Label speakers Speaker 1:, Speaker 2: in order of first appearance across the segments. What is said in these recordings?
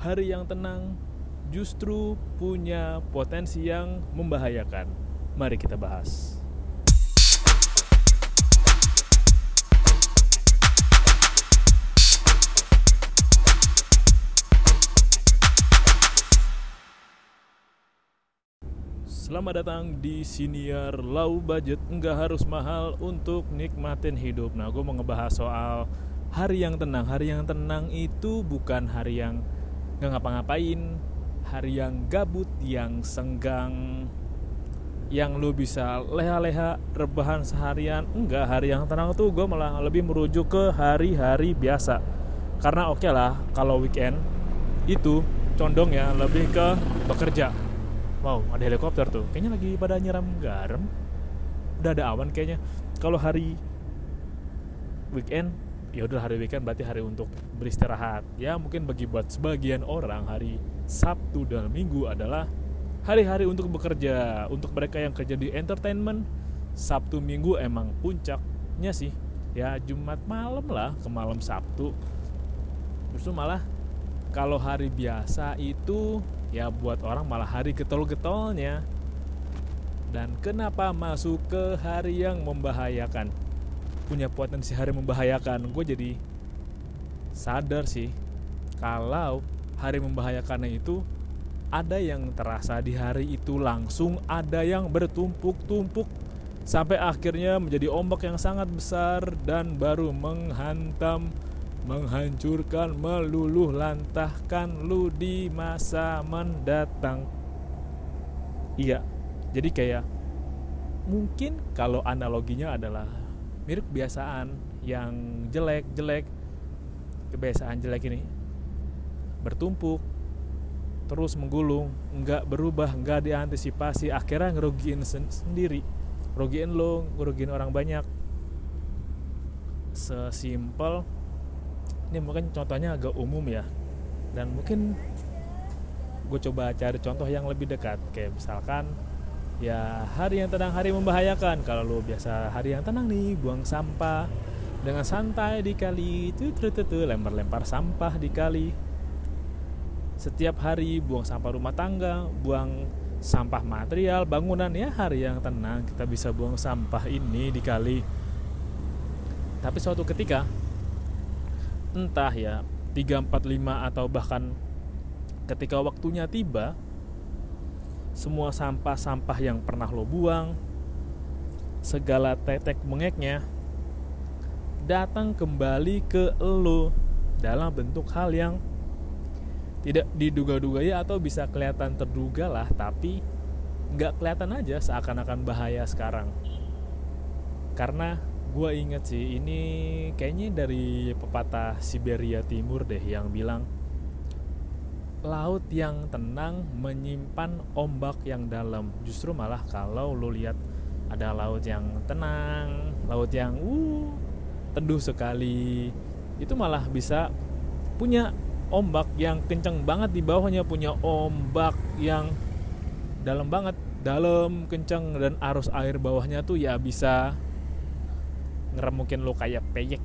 Speaker 1: hari yang tenang justru punya potensi yang membahayakan. Mari kita bahas. Selamat datang di Siniar Low Budget Nggak harus mahal untuk nikmatin hidup Nah gue mau ngebahas soal hari yang tenang Hari yang tenang itu bukan hari yang nggak ngapa-ngapain Hari yang gabut, yang senggang Yang lu bisa leha-leha rebahan seharian Enggak, hari yang tenang tuh gue malah lebih merujuk ke hari-hari biasa Karena oke okay lah kalau weekend itu condong ya lebih ke bekerja Wow, ada helikopter tuh. Kayaknya lagi pada nyiram garam. Udah ada awan kayaknya. Kalau hari weekend, ya udah hari weekend berarti hari untuk beristirahat. Ya mungkin bagi buat sebagian orang hari Sabtu dan Minggu adalah hari-hari untuk bekerja. Untuk mereka yang kerja di entertainment, Sabtu Minggu emang puncaknya sih. Ya Jumat malam lah ke malam Sabtu. Justru malah kalau hari biasa itu ya buat orang malah hari getol-getolnya dan kenapa masuk ke hari yang membahayakan punya potensi hari membahayakan gue jadi sadar sih kalau hari membahayakannya itu ada yang terasa di hari itu langsung ada yang bertumpuk-tumpuk sampai akhirnya menjadi ombak yang sangat besar dan baru menghantam menghancurkan, meluluh lantahkan lu di masa mendatang. Iya, jadi kayak mungkin kalau analoginya adalah mirip kebiasaan yang jelek-jelek, kebiasaan jelek ini. Bertumpuk, terus menggulung, nggak berubah, nggak diantisipasi, akhirnya ngerugiin sen sendiri, rugiin lo, ngerugiin orang banyak. Sesimpel ini mungkin contohnya agak umum ya. Dan mungkin gue coba cari contoh yang lebih dekat. Kayak misalkan ya hari yang tenang hari membahayakan. Kalau lo biasa hari yang tenang nih buang sampah dengan santai di kali. Itu lempar-lempar sampah di kali. Setiap hari buang sampah rumah tangga buang sampah material bangunan. Ya hari yang tenang kita bisa buang sampah ini di kali. Tapi suatu ketika entah ya 3, 4, 5 atau bahkan ketika waktunya tiba semua sampah-sampah yang pernah lo buang segala tetek mengeknya datang kembali ke lo dalam bentuk hal yang tidak diduga-duga ya atau bisa kelihatan terduga lah tapi nggak kelihatan aja seakan-akan bahaya sekarang. Karena gue inget sih ini kayaknya dari pepatah Siberia Timur deh yang bilang laut yang tenang menyimpan ombak yang dalam. Justru malah kalau lo lihat ada laut yang tenang laut yang uh teduh sekali itu malah bisa punya ombak yang kencang banget di bawahnya punya ombak yang dalam banget dalam kencang dan arus air bawahnya tuh ya bisa ngeremukin lo kayak peyek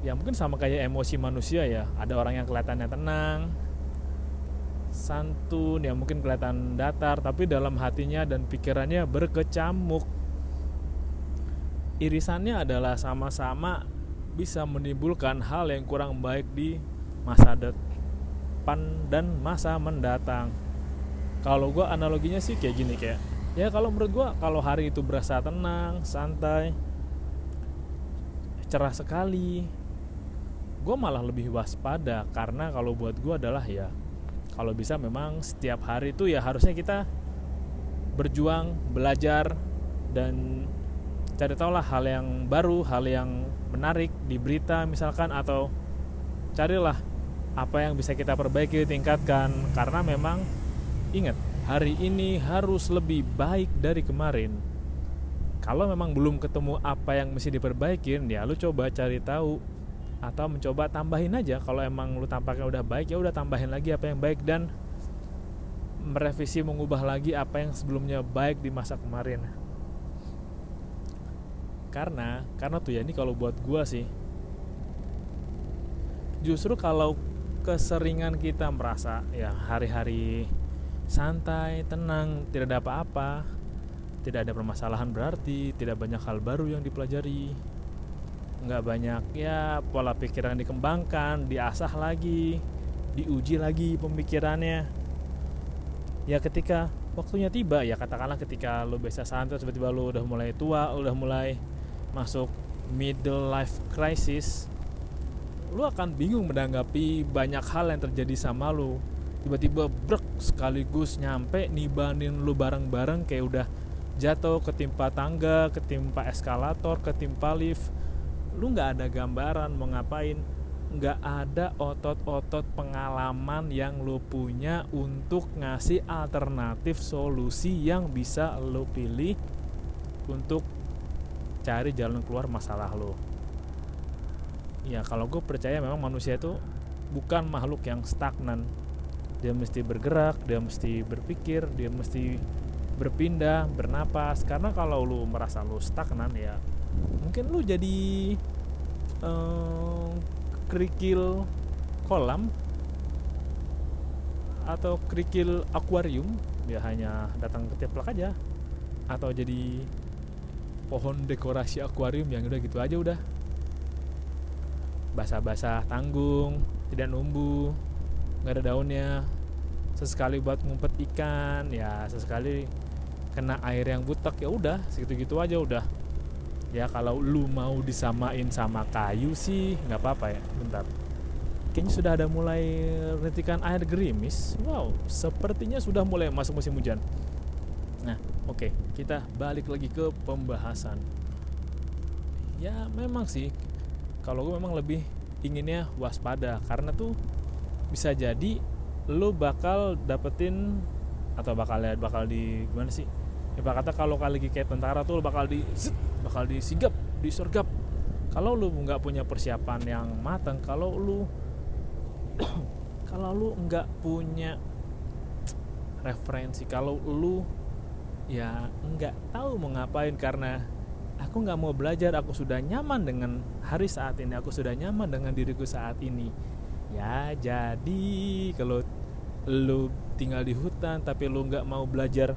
Speaker 1: ya mungkin sama kayak emosi manusia ya. Ada orang yang kelihatannya tenang santun ya mungkin kelihatan datar tapi dalam hatinya dan pikirannya berkecamuk. Irisannya adalah sama-sama bisa menimbulkan hal yang kurang baik di masa depan dan masa mendatang. Kalau gue analoginya sih kayak gini kayak ya kalau menurut gue kalau hari itu berasa tenang santai cerah sekali gue malah lebih waspada karena kalau buat gue adalah ya kalau bisa memang setiap hari itu ya harusnya kita berjuang belajar dan cari tahu lah hal yang baru hal yang menarik di berita misalkan atau carilah apa yang bisa kita perbaiki tingkatkan karena memang ingat hari ini harus lebih baik dari kemarin. Kalau memang belum ketemu apa yang mesti diperbaikin, ya lu coba cari tahu atau mencoba tambahin aja. Kalau emang lu tampaknya udah baik, ya udah tambahin lagi apa yang baik dan merevisi mengubah lagi apa yang sebelumnya baik di masa kemarin. Karena karena tuh ya ini kalau buat gua sih justru kalau keseringan kita merasa ya hari-hari santai tenang tidak ada apa-apa tidak ada permasalahan berarti tidak banyak hal baru yang dipelajari nggak banyak ya pola pikiran dikembangkan diasah lagi diuji lagi pemikirannya. Ya ketika waktunya tiba ya katakanlah ketika lo biasa santai tiba-tiba lo udah mulai tua udah mulai masuk middle life crisis lo akan bingung menanggapi banyak hal yang terjadi sama lo tiba-tiba brek sekaligus nyampe nibanin lo bareng-bareng kayak udah jatuh ketimpa tangga ketimpa eskalator ketimpa lift lu nggak ada gambaran mau ngapain. Nggak ada otot-otot pengalaman yang lu punya untuk ngasih alternatif solusi yang bisa lu pilih untuk cari jalan keluar masalah lo ya kalau gue percaya memang manusia itu bukan makhluk yang stagnan. Dia mesti bergerak dia mesti berpikir dia mesti berpindah bernapas. Karena kalau lu merasa lu stagnan ya mungkin lu jadi um, kerikil kolam atau kerikil akuarium ya hanya datang ke teplak aja. Atau jadi pohon dekorasi akuarium yang udah gitu aja udah. Basah-basah tanggung tidak numbuh nggak ada daunnya. Sesekali buat ngumpet ikan ya sesekali kena air yang butek ya udah segitu-gitu aja udah ya kalau lu mau disamain sama kayu sih nggak apa-apa ya. Bentar. Kayaknya sudah ada mulai retikan air gerimis. Wow sepertinya sudah mulai masuk musim hujan. Nah oke okay, kita balik lagi ke pembahasan. Ya memang sih kalau gue memang lebih inginnya waspada. Karena tuh bisa jadi lu bakal dapetin atau bakal lihat bakal di gimana sih ya kata kalau kali kayak tentara tuh bakal di bakal disigap disergap. Kalau lu nggak punya persiapan yang matang kalau lu kalau lu nggak punya referensi kalau lu ya nggak tahu mau ngapain karena aku nggak mau belajar aku sudah nyaman dengan hari saat ini aku sudah nyaman dengan diriku saat ini. Ya jadi kalau lu tinggal di hutan tapi lu nggak mau belajar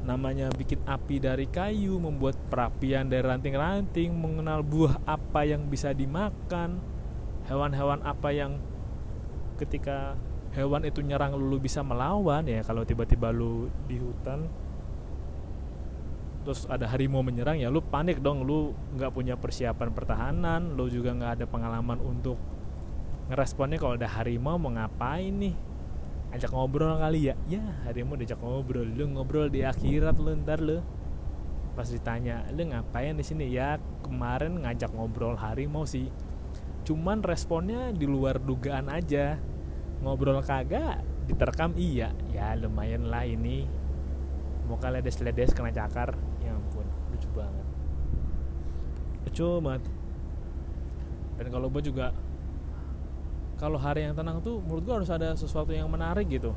Speaker 1: namanya bikin api dari kayu, membuat perapian dari ranting-ranting, mengenal buah apa yang bisa dimakan, hewan-hewan apa yang ketika hewan itu nyerang lu bisa melawan. Ya kalau tiba-tiba lu di hutan terus ada harimau menyerang ya lu panik dong. Lu nggak punya persiapan pertahanan lu juga nggak ada pengalaman untuk ngeresponnya kalau ada harimau mau ngapain nih ajak ngobrol kali ya? Ya hari mau diajak ngobrol. Lu ngobrol di akhirat lu ntar lu. Pas ditanya lu ngapain di sini? Ya kemarin ngajak ngobrol hari mau sih. Cuman responnya di luar dugaan aja. Ngobrol kagak diterkam iya. Ya lumayan lah ini. Kalian ledes-ledes kena cakar. Ya ampun lucu banget. Lucu banget. Dan kalau gue juga kalau hari yang tenang tuh menurut gua harus ada sesuatu yang menarik gitu.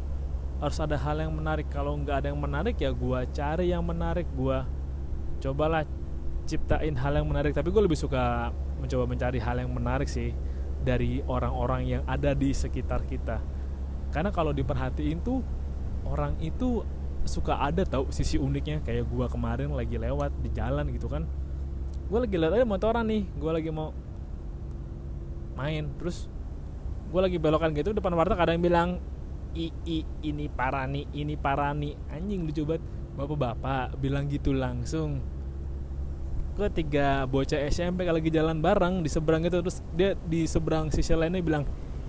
Speaker 1: Harus ada hal yang menarik. Kalau nggak ada yang menarik ya gua cari yang menarik. Gua cobalah ciptain hal yang menarik. Tapi gue lebih suka mencoba mencari hal yang menarik sih dari orang-orang yang ada di sekitar kita. Karena kalau diperhatiin tuh orang itu suka ada tau sisi uniknya. Kayak gua kemarin lagi lewat di jalan gitu kan. Gue lagi lewat aja motoran nih. Gue lagi mau main. Terus gue lagi belokan gitu depan warteg ada yang bilang i, i ini parani ini parani. Anjing lucu banget. Bapak-bapak bilang gitu langsung. Ketiga bocah SMP kalau lagi jalan bareng di seberang itu terus dia di seberang sisi lainnya bilang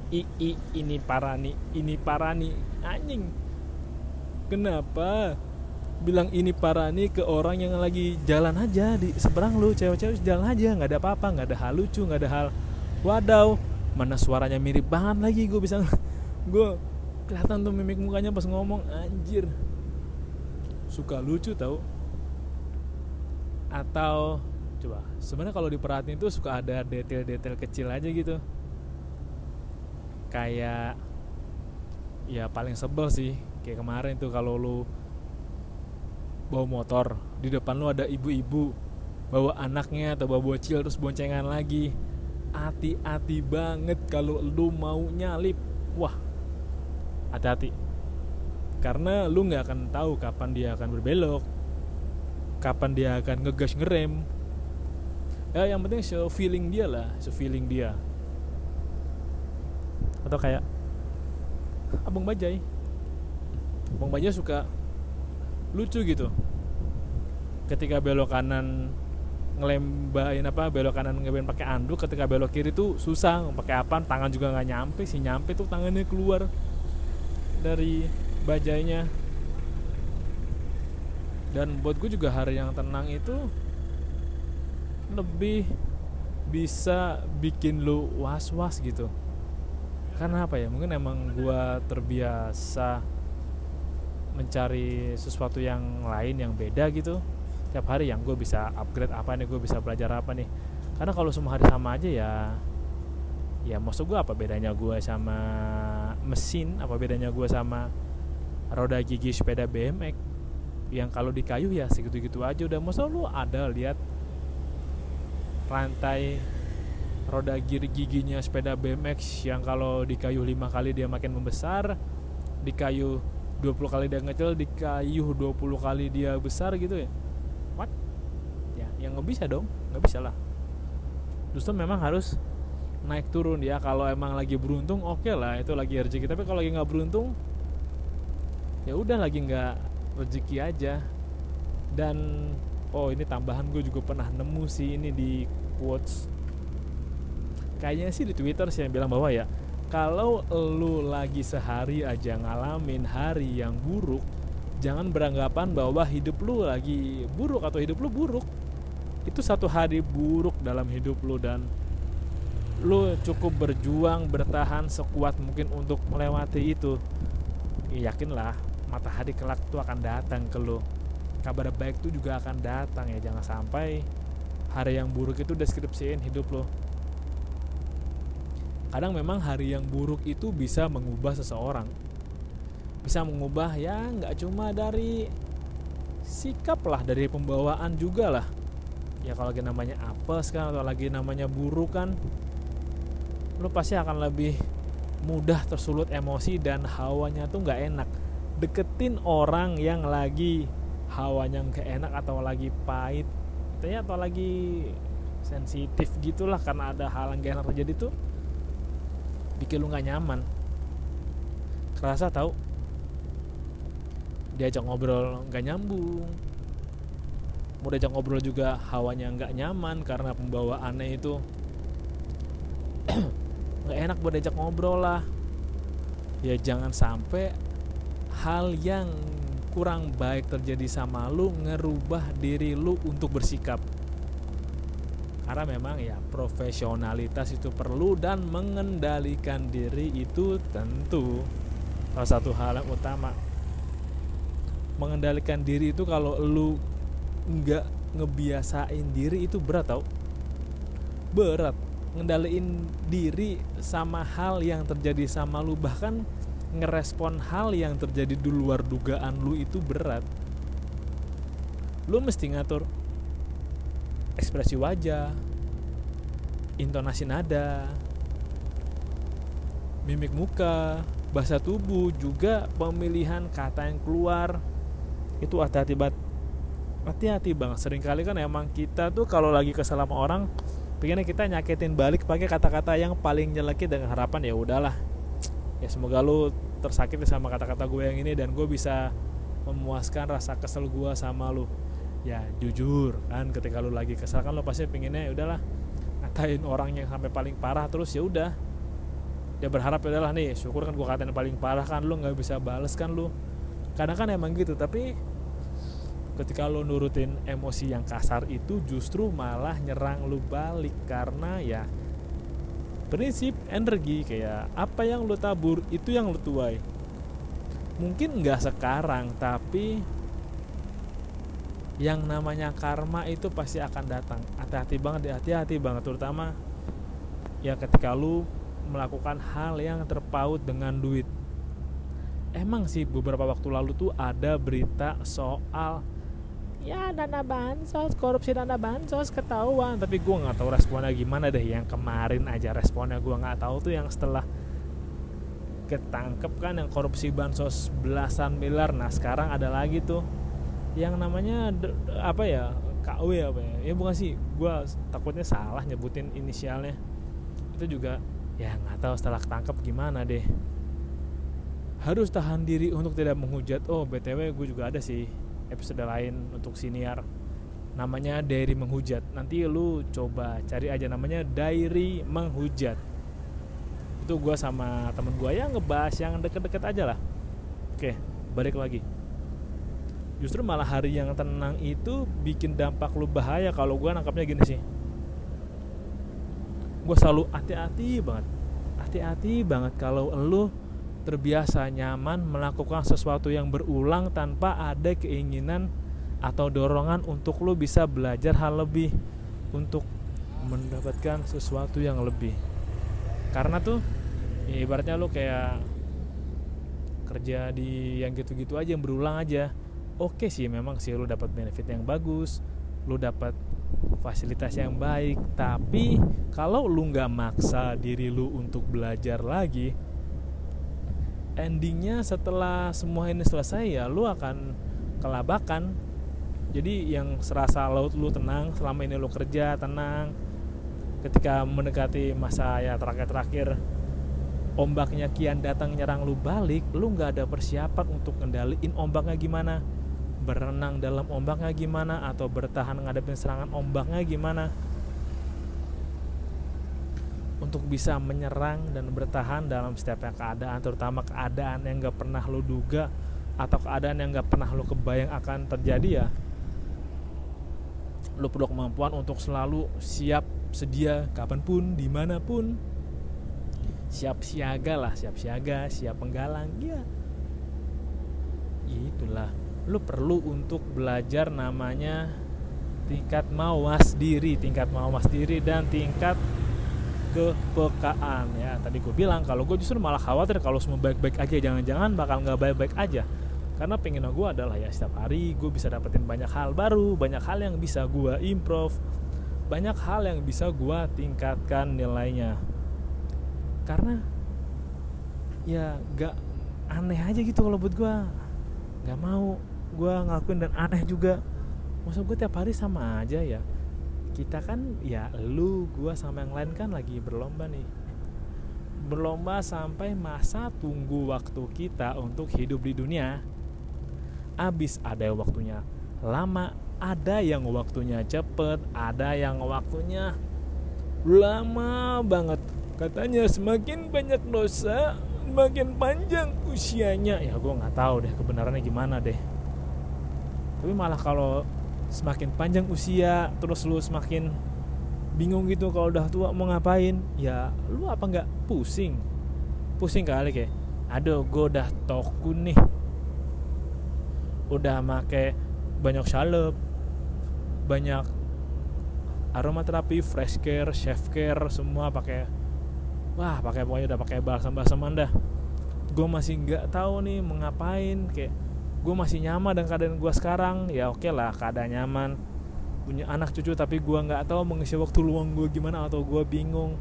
Speaker 1: i, i ini parani ini parani. Anjing. Kenapa bilang ini parani ke orang yang lagi jalan aja di seberang lu? Cewek-cewek jalan aja nggak ada apa-apa nggak ada hal lucu nggak ada hal wadaw mana suaranya mirip banget lagi gue bisa gue kelihatan tuh mimik mukanya pas ngomong anjir. Suka lucu tau. Atau coba sebenarnya kalau diperhatiin tuh suka ada detail-detail kecil aja gitu. Kayak ya paling sebel sih kayak kemarin tuh kalau lu bawa motor di depan lu ada ibu-ibu bawa anaknya atau bawa bocil terus boncengan lagi hati-hati banget kalau lu mau nyalip. Wah hati-hati. Karena lu nggak akan tahu kapan dia akan berbelok kapan dia akan ngegas ngerem. Ya yang penting se feeling dia lah se feeling dia. Atau kayak abang bajai. Abang bajai suka lucu gitu. Ketika belok kanan ngelembain apa belok kanan ngebain pakai anduk ketika belok kiri tuh susah. Pakai apa tangan juga nggak nyampe sih. Nyampe tuh tangannya keluar dari bajainya. Dan buat gue juga hari yang tenang itu lebih bisa bikin lu was was gitu. Karena apa ya? Mungkin emang gue terbiasa mencari sesuatu yang lain yang beda gitu tiap hari yang gue bisa upgrade apa nih gue bisa belajar apa nih. Karena kalau semua hari sama aja ya ya maksud gue apa bedanya gue sama mesin? Apa bedanya gue sama roda gigi sepeda BMX yang kalau di kayu ya segitu-gitu aja udah. Maksud lu ada lihat rantai roda gigi giginya sepeda BMX yang kalau di kayu lima kali dia makin membesar di kayu 20 kali dia ngecil di kayu 20 kali dia besar gitu ya yang nggak bisa dong. Nggak bisa lah. Justru memang harus naik turun ya. Kalau emang lagi beruntung oke okay lah itu lagi rezeki. Tapi kalau lagi nggak beruntung ya udah lagi nggak rezeki aja. Dan oh ini tambahan gue juga pernah nemu sih ini di quotes. Kayaknya sih di twitter sih yang bilang bahwa ya kalau lu lagi sehari aja ngalamin hari yang buruk jangan beranggapan bahwa hidup lu lagi buruk atau hidup lu buruk itu satu hari buruk dalam hidup lu dan lu cukup berjuang bertahan sekuat mungkin untuk melewati itu. Ya, yakinlah matahari kelak itu akan datang ke lu. Kabar baik itu juga akan datang ya. Jangan sampai hari yang buruk itu deskripsiin hidup lo kadang memang hari yang buruk itu bisa mengubah seseorang. Bisa mengubah ya nggak cuma dari sikap lah dari pembawaan juga lah ya kalau lagi namanya apes kan atau lagi namanya buruk kan lu pasti akan lebih mudah tersulut emosi dan hawanya tuh nggak enak. Deketin orang yang lagi hawanya nggak enak atau lagi pahit ya atau lagi sensitif gitulah karena ada hal yang gak enak terjadi tuh bikin lu nggak nyaman. Kerasa tahu diajak ngobrol nggak nyambung mau diajak ngobrol juga hawanya nggak nyaman karena pembawaannya itu nggak enak buat diajak ngobrol lah. Ya jangan sampai hal yang kurang baik terjadi sama lu ngerubah diri lu untuk bersikap. Karena memang ya profesionalitas itu perlu dan mengendalikan diri itu tentu. Salah satu hal yang utama mengendalikan diri itu kalau lu nggak ngebiasain diri itu berat tau. Berat. Ngendaliin diri sama hal yang terjadi sama lu. Bahkan ngerespon hal yang terjadi di luar dugaan lu itu berat. Lu mesti ngatur ekspresi wajah intonasi nada mimik muka bahasa tubuh juga pemilihan kata yang keluar. Itu hati-hati banget hati-hati bang kali kan emang kita tuh kalau lagi kesal sama orang pengennya kita nyakitin balik pakai kata-kata yang paling nyelekit dengan harapan ya udahlah ya semoga lu tersakiti sama kata-kata gue yang ini dan gue bisa memuaskan rasa kesel gue sama lu. Ya jujur kan ketika lu lagi kesal kan lu pasti pengennya ya udahlah ngatain orang yang sampai paling parah terus ya udah. Dia berharap ya udahlah nih syukur kan gue katain paling parah kan lu nggak bisa bales kan lu. Kadang kan emang gitu tapi ketika lo nurutin emosi yang kasar itu justru malah nyerang lu balik. Karena ya prinsip energi kayak apa yang lo tabur itu yang lo tuai. Mungkin nggak sekarang tapi yang namanya karma itu pasti akan datang. Hati-hati banget hati-hati banget. Terutama ya ketika lu melakukan hal yang terpaut dengan duit. Emang sih beberapa waktu lalu tuh ada berita soal ya dana bansos korupsi dana bansos ketahuan. Tapi gue nggak tahu responnya gimana deh. Yang kemarin aja responnya gue nggak tahu tuh yang setelah ketangkep kan yang korupsi bansos belasan miliar. Nah sekarang ada lagi tuh yang namanya apa ya KW apa ya? Ya bukan sih. Gue takutnya salah nyebutin inisialnya. Itu juga ya nggak tahu setelah ketangkep gimana deh. Harus tahan diri untuk tidak menghujat. Oh btw gue juga ada sih episode lain untuk siniar namanya diary menghujat. Nanti lu coba cari aja namanya diary menghujat. Itu gue sama temen gue yang ngebahas yang deket-deket aja lah. Oke balik lagi. Justru malah hari yang tenang itu bikin dampak lu bahaya kalau gue nangkapnya gini sih. Gue selalu hati-hati banget. Hati-hati banget kalau lu terbiasa nyaman melakukan sesuatu yang berulang tanpa ada keinginan atau dorongan untuk lu bisa belajar hal lebih untuk mendapatkan sesuatu yang lebih. Karena tuh ya ibaratnya lu kayak kerja di yang gitu-gitu aja yang berulang aja oke sih memang sih lu dapat benefit yang bagus lu dapat fasilitas yang baik. Tapi kalau lu nggak maksa diri lu untuk belajar lagi endingnya setelah semua ini selesai ya lu akan kelabakan. Jadi yang serasa laut lu tenang selama ini lu kerja tenang. Ketika mendekati masa ya terakhir-terakhir ombaknya kian datang nyerang lu balik lu nggak ada persiapan untuk ngendaliin ombaknya gimana. Berenang dalam ombaknya gimana atau bertahan ngadepin serangan ombaknya gimana untuk bisa menyerang dan bertahan dalam setiap keadaan terutama keadaan yang gak pernah lo duga atau keadaan yang gak pernah lo kebayang akan terjadi ya. Lo perlu kemampuan untuk selalu siap sedia kapan pun di mana pun. Siap siaga lah siap siaga siap penggalang ya ya itulah. Lo perlu untuk belajar namanya tingkat mawas diri tingkat mawas diri dan tingkat kepekaan. Ya tadi gue bilang kalau gue justru malah khawatir kalau semua baik-baik aja jangan-jangan bakal nggak baik-baik aja. Karena pengen gue adalah ya setiap hari gue bisa dapetin banyak hal baru banyak hal yang bisa gue improve banyak hal yang bisa gue tingkatkan nilainya. Karena ya gak aneh aja gitu kalau buat gue nggak mau gue ngakuin dan aneh juga. Masa gue tiap hari sama aja ya kita kan ya lu gua sama yang lain kan lagi berlomba nih. Berlomba sampai masa tunggu waktu kita untuk hidup di dunia. Abis ada yang waktunya lama ada yang waktunya cepet ada yang waktunya lama banget. Katanya semakin banyak dosa makin panjang usianya. Ya gue nggak tahu deh kebenarannya gimana deh. Tapi malah kalau semakin panjang usia terus lu semakin bingung gitu kalau udah tua mau ngapain ya lu apa nggak? Pusing. Pusing kali kayak aduh gue udah tokun nih. Udah make banyak salep banyak aromaterapi fresh care chef care semua pakai wah pakai pokoknya udah pakai balsam balsam dah. Gue masih nggak tahu nih mau ngapain kayak gue masih nyaman dengan keadaan gue sekarang. Ya oke okay lah keadaan nyaman. Punya anak cucu tapi gue nggak tahu mengisi waktu luang gue gimana atau gue bingung.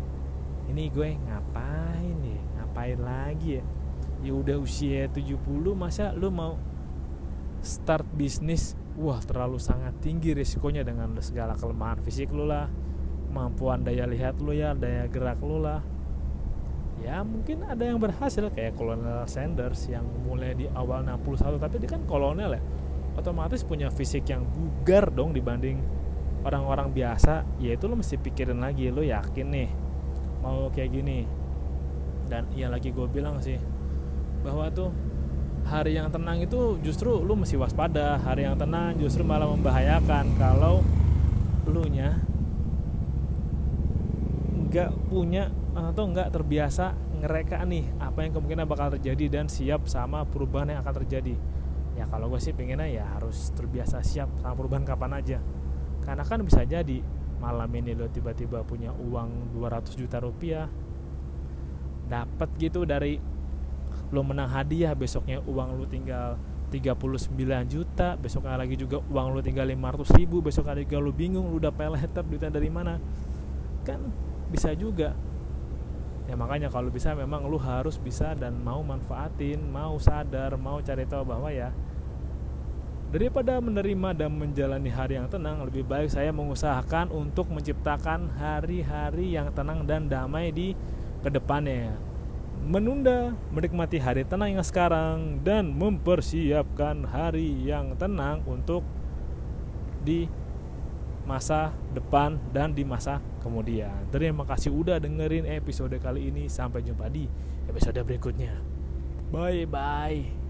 Speaker 1: Ini gue ngapain ya? Ngapain lagi ya? Ya udah usia 70 masa lu mau start bisnis? Wah terlalu sangat tinggi risikonya dengan segala kelemahan fisik lu lah kemampuan daya lihat lu ya daya gerak lu lah ya mungkin ada yang berhasil kayak Kolonel Sanders yang mulai di awal 61 tapi dia kan kolonel ya. Otomatis punya fisik yang bugar dong dibanding orang-orang biasa. Ya itu lo mesti pikirin lagi lo yakin nih mau kayak gini. Dan iya lagi gue bilang sih bahwa tuh hari yang tenang itu justru lu mesti waspada. Hari yang tenang justru malah membahayakan. Kalau lu nya nggak punya atau nggak terbiasa ngereka nih apa yang kemungkinan bakal terjadi dan siap sama perubahan yang akan terjadi. Ya kalau gue sih pengennya ya harus terbiasa siap sama perubahan kapan aja. Karena kan bisa jadi malam ini lo tiba-tiba punya uang 200 juta rupiah dapat gitu dari lo menang hadiah besoknya uang lo tinggal 39 juta besoknya lagi juga uang lu tinggal 500 ribu besok lagi lu bingung lu udah peleter duitnya dari mana. Kan bisa juga. Ya makanya kalau bisa memang lu harus bisa dan mau manfaatin mau sadar mau cari tahu bahwa ya daripada menerima dan menjalani hari yang tenang lebih baik saya mengusahakan untuk menciptakan hari-hari yang tenang dan damai di ke depannya. Menunda menikmati hari tenang yang sekarang dan mempersiapkan hari yang tenang untuk di masa depan dan di masa kemudian. Terima kasih udah dengerin episode kali ini. Sampai jumpa di episode berikutnya. Bye bye.